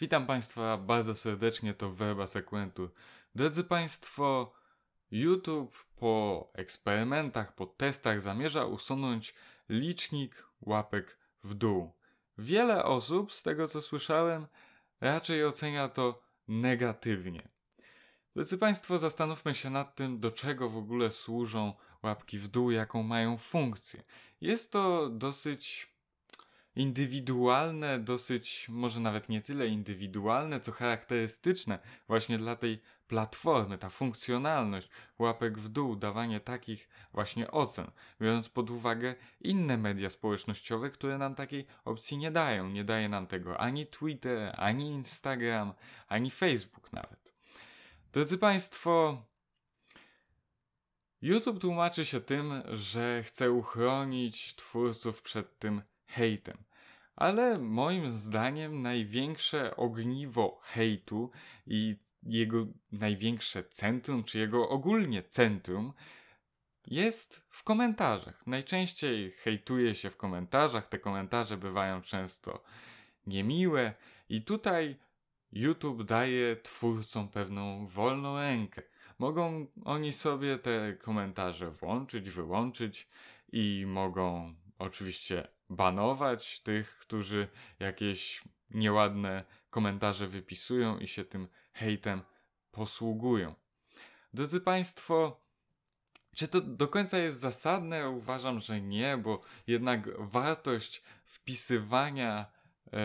Witam Państwa bardzo serdecznie, to Werba Sekwentu. Drodzy Państwo, YouTube po eksperymentach, po testach zamierza usunąć licznik łapek w dół. Wiele osób, z tego co słyszałem, raczej ocenia to negatywnie. Drodzy Państwo, zastanówmy się nad tym, do czego w ogóle służą łapki w dół, jaką mają funkcję. Jest to dosyć indywidualne, dosyć, może nawet nie tyle indywidualne, co charakterystyczne właśnie dla tej platformy, ta funkcjonalność łapek w dół, dawanie takich właśnie ocen, biorąc pod uwagę inne media społecznościowe, które nam takiej opcji nie dają. Nie daje nam tego ani Twitter, ani Instagram, ani Facebook nawet. Drodzy Państwo, YouTube tłumaczy się tym, że chce uchronić twórców przed tym hejtem. Ale moim zdaniem największe ogniwo hejtu i jego największe centrum, czy jego ogólnie centrum, jest w komentarzach. Najczęściej hejtuje się w komentarzach, te komentarze bywają często niemiłe, i tutaj YouTube daje twórcom pewną wolną rękę. Mogą oni sobie te komentarze włączyć, wyłączyć i mogą oczywiście banować tych, którzy jakieś nieładne komentarze wypisują i się tym hejtem posługują. Drodzy Państwo, czy to do końca jest zasadne? Uważam, że nie, bo jednak wartość wpisywania, e,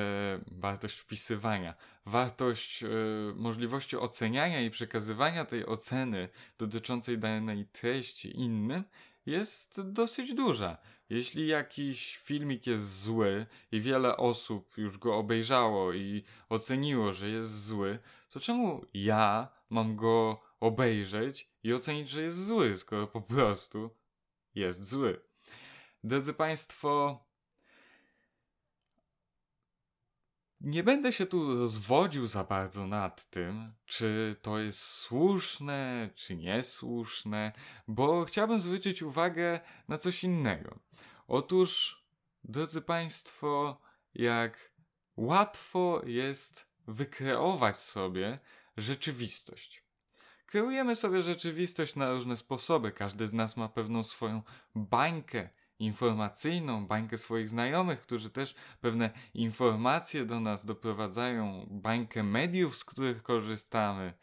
wartość wpisywania, wartość e, możliwości oceniania i przekazywania tej oceny dotyczącej danej treści innym jest dosyć duża. Jeśli jakiś filmik jest zły i wiele osób już go obejrzało i oceniło, że jest zły, to czemu ja mam go obejrzeć i ocenić, że jest zły, skoro po prostu jest zły? Drodzy Państwo, nie będę się tu rozwodził za bardzo nad tym, czy to jest słuszne, czy niesłuszne, bo chciałbym zwrócić uwagę na coś innego. Otóż, drodzy Państwo, jak łatwo jest wykreować sobie rzeczywistość. Kreujemy sobie rzeczywistość na różne sposoby. Każdy z nas ma pewną swoją bańkę informacyjną, bańkę swoich znajomych, którzy też pewne informacje do nas doprowadzają, bańkę mediów, z których korzystamy.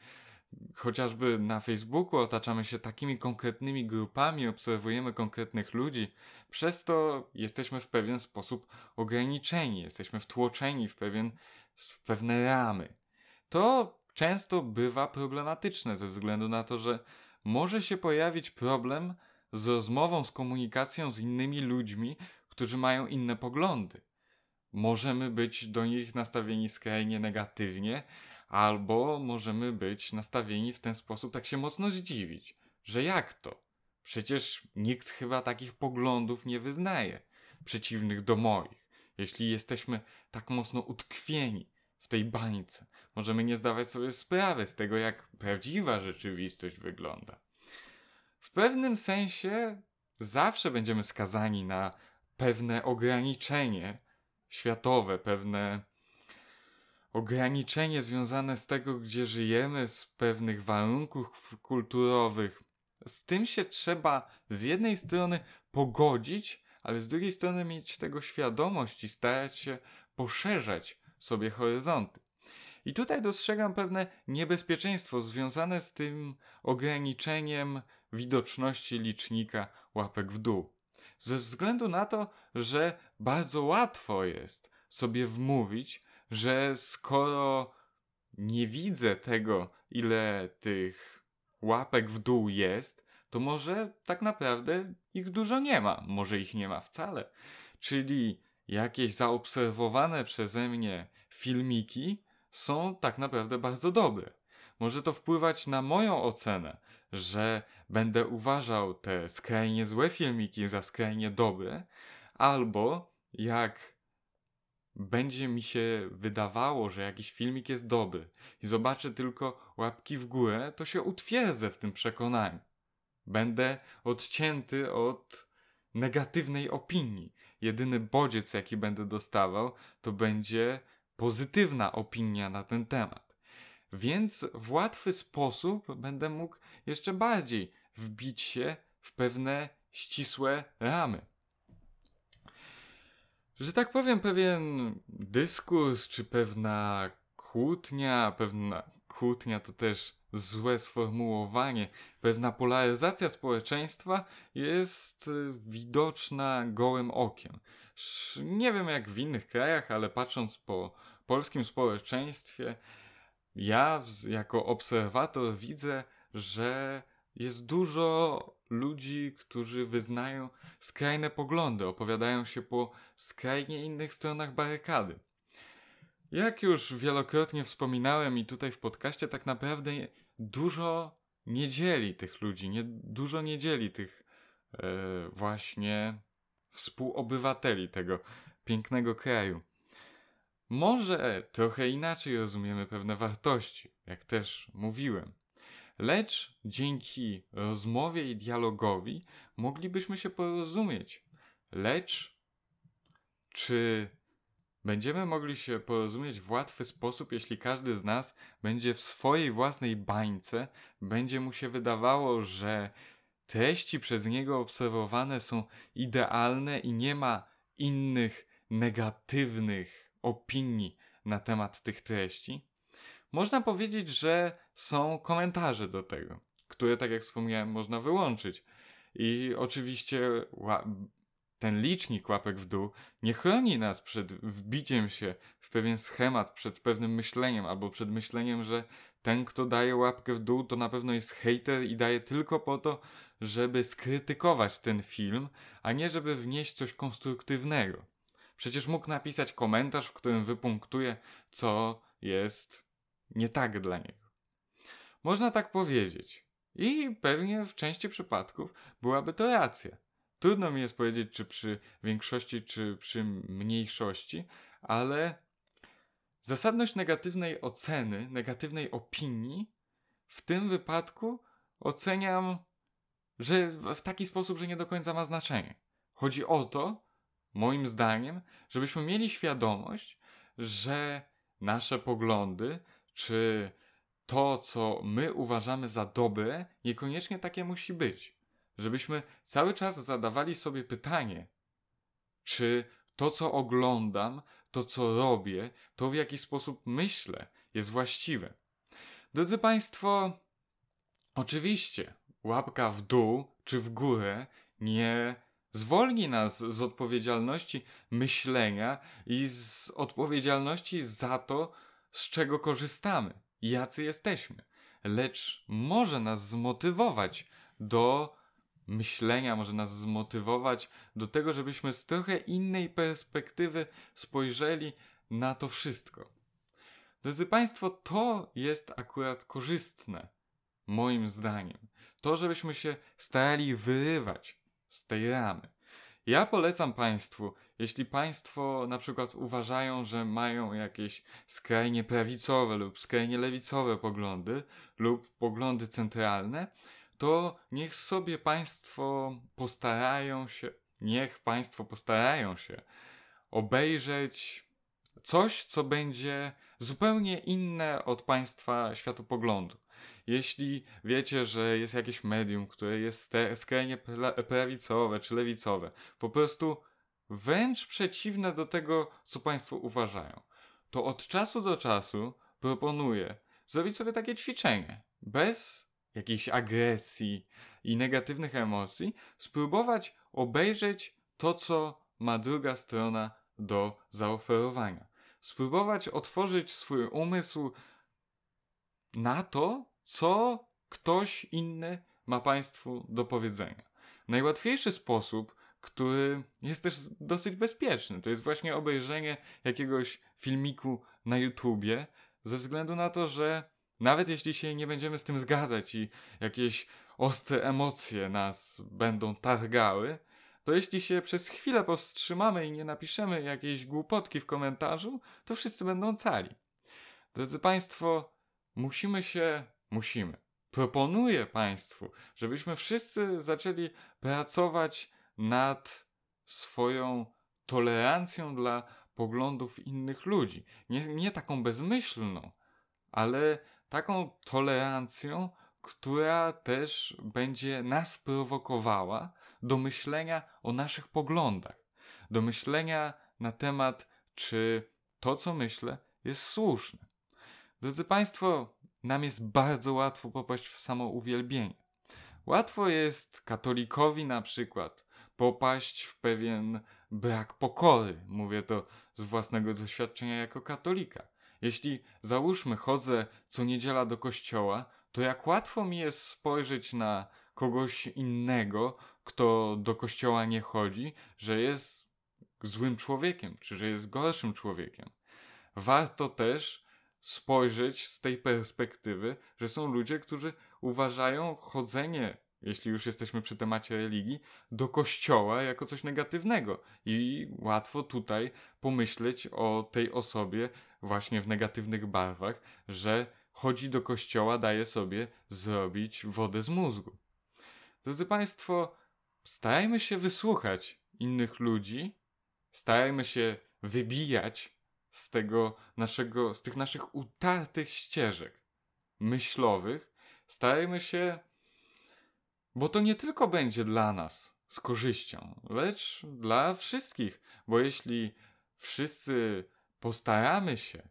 Chociażby na Facebooku otaczamy się takimi konkretnymi grupami, obserwujemy konkretnych ludzi, przez to jesteśmy w pewien sposób ograniczeni, jesteśmy wtłoczeni w, pewien, w pewne ramy. To często bywa problematyczne ze względu na to, że może się pojawić problem z rozmową, z komunikacją z innymi ludźmi, którzy mają inne poglądy. Możemy być do nich nastawieni skrajnie negatywnie, albo możemy być nastawieni w ten sposób, tak się mocno zdziwić, że jak to? Przecież nikt chyba takich poglądów nie wyznaje, przeciwnych do moich. Jeśli jesteśmy tak mocno utkwieni w tej bańce, możemy nie zdawać sobie sprawy z tego, jak prawdziwa rzeczywistość wygląda. W pewnym sensie zawsze będziemy skazani na pewne ograniczenie światowe, pewne ograniczenie związane z tego, gdzie żyjemy, z pewnych warunków kulturowych. Z tym się trzeba z jednej strony pogodzić, ale z drugiej strony mieć tego świadomość i starać się poszerzać sobie horyzonty. I tutaj dostrzegam pewne niebezpieczeństwo związane z tym ograniczeniem widoczności licznika łapek w dół. Ze względu na to, że bardzo łatwo jest sobie wmówić, że skoro nie widzę tego, ile tych łapek w dół jest, to może tak naprawdę ich dużo nie ma, może ich nie ma wcale. Czyli jakieś zaobserwowane przeze mnie filmiki są tak naprawdę bardzo dobre. Może to wpływać na moją ocenę, że będę uważał te skrajnie złe filmiki za skrajnie dobre, albo jak będzie mi się wydawało, że jakiś filmik jest dobry i zobaczę tylko łapki w górę, to się utwierdzę w tym przekonaniu. Będę odcięty od negatywnej opinii. Jedyny bodziec, jaki będę dostawał, to będzie pozytywna opinia na ten temat. Więc w łatwy sposób będę mógł jeszcze bardziej wbić się w pewne ścisłe ramy. Że tak powiem, pewien dyskurs, czy pewna kłótnia, pewna kłótnia to też złe sformułowanie, pewna polaryzacja społeczeństwa jest widoczna gołym okiem. Nie wiem jak w innych krajach, ale patrząc po polskim społeczeństwie, ja jako obserwator widzę, że jest dużo ludzi, którzy wyznają skrajne poglądy, opowiadają się po skrajnie innych stronach barykady. Jak już wielokrotnie wspominałem i tutaj w podcaście, tak naprawdę dużo nie dzieli tych ludzi, nie, dużo nie dzieli tych e, właśnie współobywateli tego pięknego kraju. Może trochę inaczej rozumiemy pewne wartości, jak też mówiłem. Lecz dzięki rozmowie i dialogowi moglibyśmy się porozumieć. Lecz czy będziemy mogli się porozumieć w łatwy sposób, jeśli każdy z nas będzie w swojej własnej bańce, będzie mu się wydawało, że treści przez niego obserwowane są idealne i nie ma innych negatywnych opinii na temat tych treści? Można powiedzieć, że są komentarze do tego, które, tak jak wspomniałem, można wyłączyć. I oczywiście ten licznik łapek w dół nie chroni nas przed wbiciem się w pewien schemat, przed pewnym myśleniem, albo przed myśleniem, że ten, kto daje łapkę w dół, to na pewno jest hater i daje tylko po to, żeby skrytykować ten film, a nie żeby wnieść coś konstruktywnego. Przecież mógł napisać komentarz, w którym wypunktuje, co jest nie tak dla niego. Można tak powiedzieć. I pewnie w części przypadków byłaby to racja. Trudno mi jest powiedzieć, czy przy większości, czy przy mniejszości, ale zasadność negatywnej oceny, negatywnej opinii w tym wypadku oceniam, że w taki sposób, że nie do końca ma znaczenie. Chodzi o to, moim zdaniem, żebyśmy mieli świadomość, że nasze poglądy, czy to, co my uważamy za dobre, niekoniecznie takie musi być. Żebyśmy cały czas zadawali sobie pytanie, czy to, co oglądam, to, co robię, to w jaki sposób myślę, jest właściwe. Drodzy Państwo, oczywiście łapka w dół czy w górę nie zwolni nas z odpowiedzialności myślenia i z odpowiedzialności za to, z czego korzystamy, jacy jesteśmy, lecz może nas zmotywować do myślenia, może nas zmotywować do tego, żebyśmy z trochę innej perspektywy spojrzeli na to wszystko. Drodzy Państwo, to jest akurat korzystne, moim zdaniem. To, żebyśmy się starali wyrywać z tej ramy. Ja polecam Państwu, jeśli Państwo na przykład uważają, że mają jakieś skrajnie prawicowe lub skrajnie lewicowe poglądy lub poglądy centralne, to niech sobie Państwo postarają się, niech Państwo postarają się obejrzeć coś, co będzie zupełnie inne od Państwa światopoglądu. Jeśli wiecie, że jest jakieś medium, które jest skrajnie prawicowe czy lewicowe, po prostu wręcz przeciwne do tego, co Państwo uważają, to od czasu do czasu proponuję zrobić sobie takie ćwiczenie. Bez jakiejś agresji i negatywnych emocji, spróbować obejrzeć to, co ma druga strona do zaoferowania. Spróbować otworzyć swój umysł na to, co ktoś inny ma Państwu do powiedzenia. Najłatwiejszy sposób, który jest też dosyć bezpieczny, to jest właśnie obejrzenie jakiegoś filmiku na YouTubie, ze względu na to, że nawet jeśli się nie będziemy z tym zgadzać i jakieś ostre emocje nas będą targały, to jeśli się przez chwilę powstrzymamy i nie napiszemy jakiejś głupotki w komentarzu, to wszyscy będą cali. Drodzy Państwo, musimy się, musimy. Proponuję Państwu, żebyśmy wszyscy zaczęli pracować nad swoją tolerancją dla poglądów innych ludzi. Nie, nie taką bezmyślną, ale taką tolerancją, która też będzie nas prowokowała do myślenia o naszych poglądach, do myślenia na temat, czy to, co myślę, jest słuszne. Drodzy Państwo, nam jest bardzo łatwo popaść w samo uwielbienie. Łatwo jest katolikowi na przykład popaść w pewien brak pokory. Mówię to z własnego doświadczenia jako katolika. Jeśli załóżmy chodzę co niedziela do kościoła, to jak łatwo mi jest spojrzeć na kogoś innego, kto do kościoła nie chodzi, że jest złym człowiekiem, czy że jest gorszym człowiekiem. Warto też spojrzeć z tej perspektywy, że są ludzie, którzy uważają chodzenie, jeśli już jesteśmy przy temacie religii, do kościoła jako coś negatywnego. I łatwo tutaj pomyśleć o tej osobie właśnie w negatywnych barwach, że chodzi do kościoła, daje sobie zrobić wodę z mózgu. Drodzy Państwo, starajmy się wysłuchać innych ludzi, starajmy się wybijać z tego naszego, z tych naszych utartych ścieżek myślowych, starajmy się, bo to nie tylko będzie dla nas z korzyścią, lecz dla wszystkich, bo jeśli wszyscy postaramy się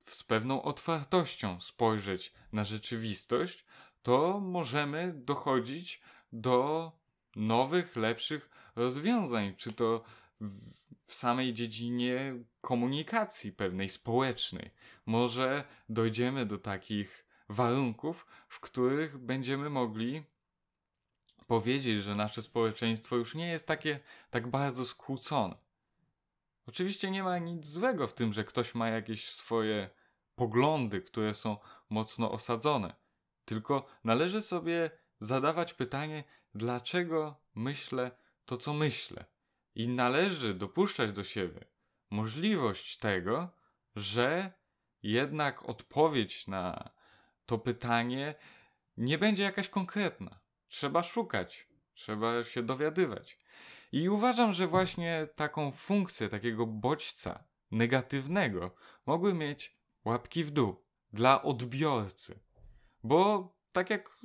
z pewną otwartością spojrzeć na rzeczywistość, to możemy dochodzić do nowych, lepszych rozwiązań, czy to w samej dziedzinie komunikacji pewnej społecznej. Może dojdziemy do takich warunków, w których będziemy mogli powiedzieć, że nasze społeczeństwo już nie jest takie tak bardzo skłócone. Oczywiście nie ma nic złego w tym, że ktoś ma jakieś swoje poglądy, które są mocno osadzone. Tylko należy sobie zadawać pytanie, dlaczego myślę to, co myślę. I należy dopuszczać do siebie możliwość tego, że jednak odpowiedź na to pytanie nie będzie jakaś konkretna. Trzeba szukać, trzeba się dowiadywać. I uważam, że właśnie taką funkcję takiego bodźca negatywnego mogły mieć łapki w dół dla odbiorcy. Bo tak jak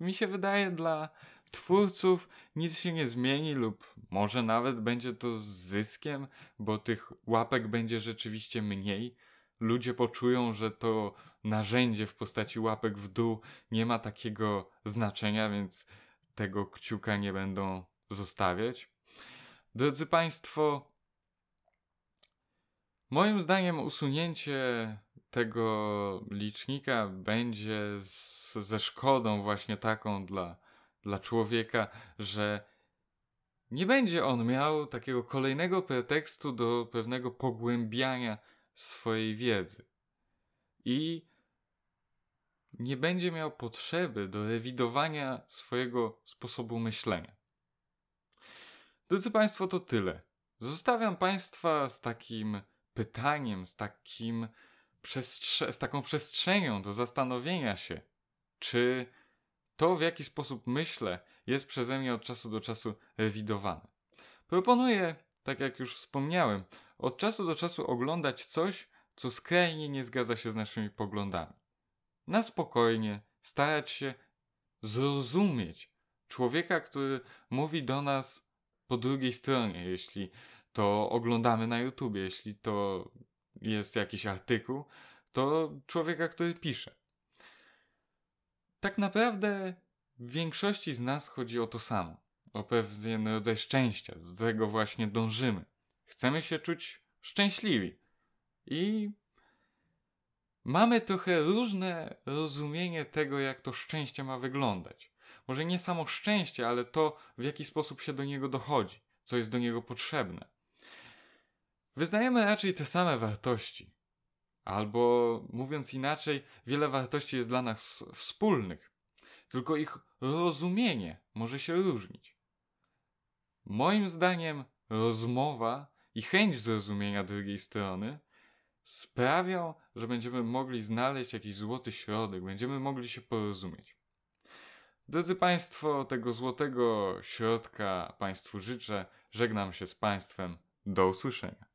mi się wydaje, dla twórców nic się nie zmieni, lub może nawet będzie to z zyskiem, bo tych łapek będzie rzeczywiście mniej. Ludzie poczują, że to narzędzie w postaci łapek w dół nie ma takiego znaczenia, więc tego kciuka nie będą zostawiać. Drodzy Państwo, moim zdaniem usunięcie tego licznika będzie z, ze szkodą właśnie taką dla, dla człowieka, że nie będzie on miał takiego kolejnego pretekstu do pewnego pogłębiania swojej wiedzy. I nie będzie miał potrzeby do rewidowania swojego sposobu myślenia. Drodzy Państwo, to tyle. Zostawiam Państwa z takim pytaniem, z, takim z taką przestrzenią do zastanowienia się, czy to, w jaki sposób myślę, jest przeze mnie od czasu do czasu rewidowane. Proponuję, tak jak już wspomniałem, od czasu do czasu oglądać coś, co skrajnie nie zgadza się z naszymi poglądami. Na spokojnie starać się zrozumieć człowieka, który mówi do nas po drugiej stronie, jeśli to oglądamy na YouTubie, jeśli to jest jakiś artykuł, to człowieka, który pisze. Tak naprawdę w większości z nas chodzi o to samo. O pewien rodzaj szczęścia, do tego właśnie dążymy. Chcemy się czuć szczęśliwi. I mamy trochę różne rozumienie tego, jak to szczęście ma wyglądać. Może nie samo szczęście, ale to, w jaki sposób się do niego dochodzi, co jest do niego potrzebne. Wyznajemy raczej te same wartości. Albo mówiąc inaczej, wiele wartości jest dla nas wspólnych, tylko ich rozumienie może się różnić. Moim zdaniem rozmowa i chęć zrozumienia drugiej strony sprawią, że będziemy mogli znaleźć jakiś złoty środek, będziemy mogli się porozumieć. Drodzy Państwo, tego złotego środka Państwu życzę. Żegnam się z Państwem. Do usłyszenia.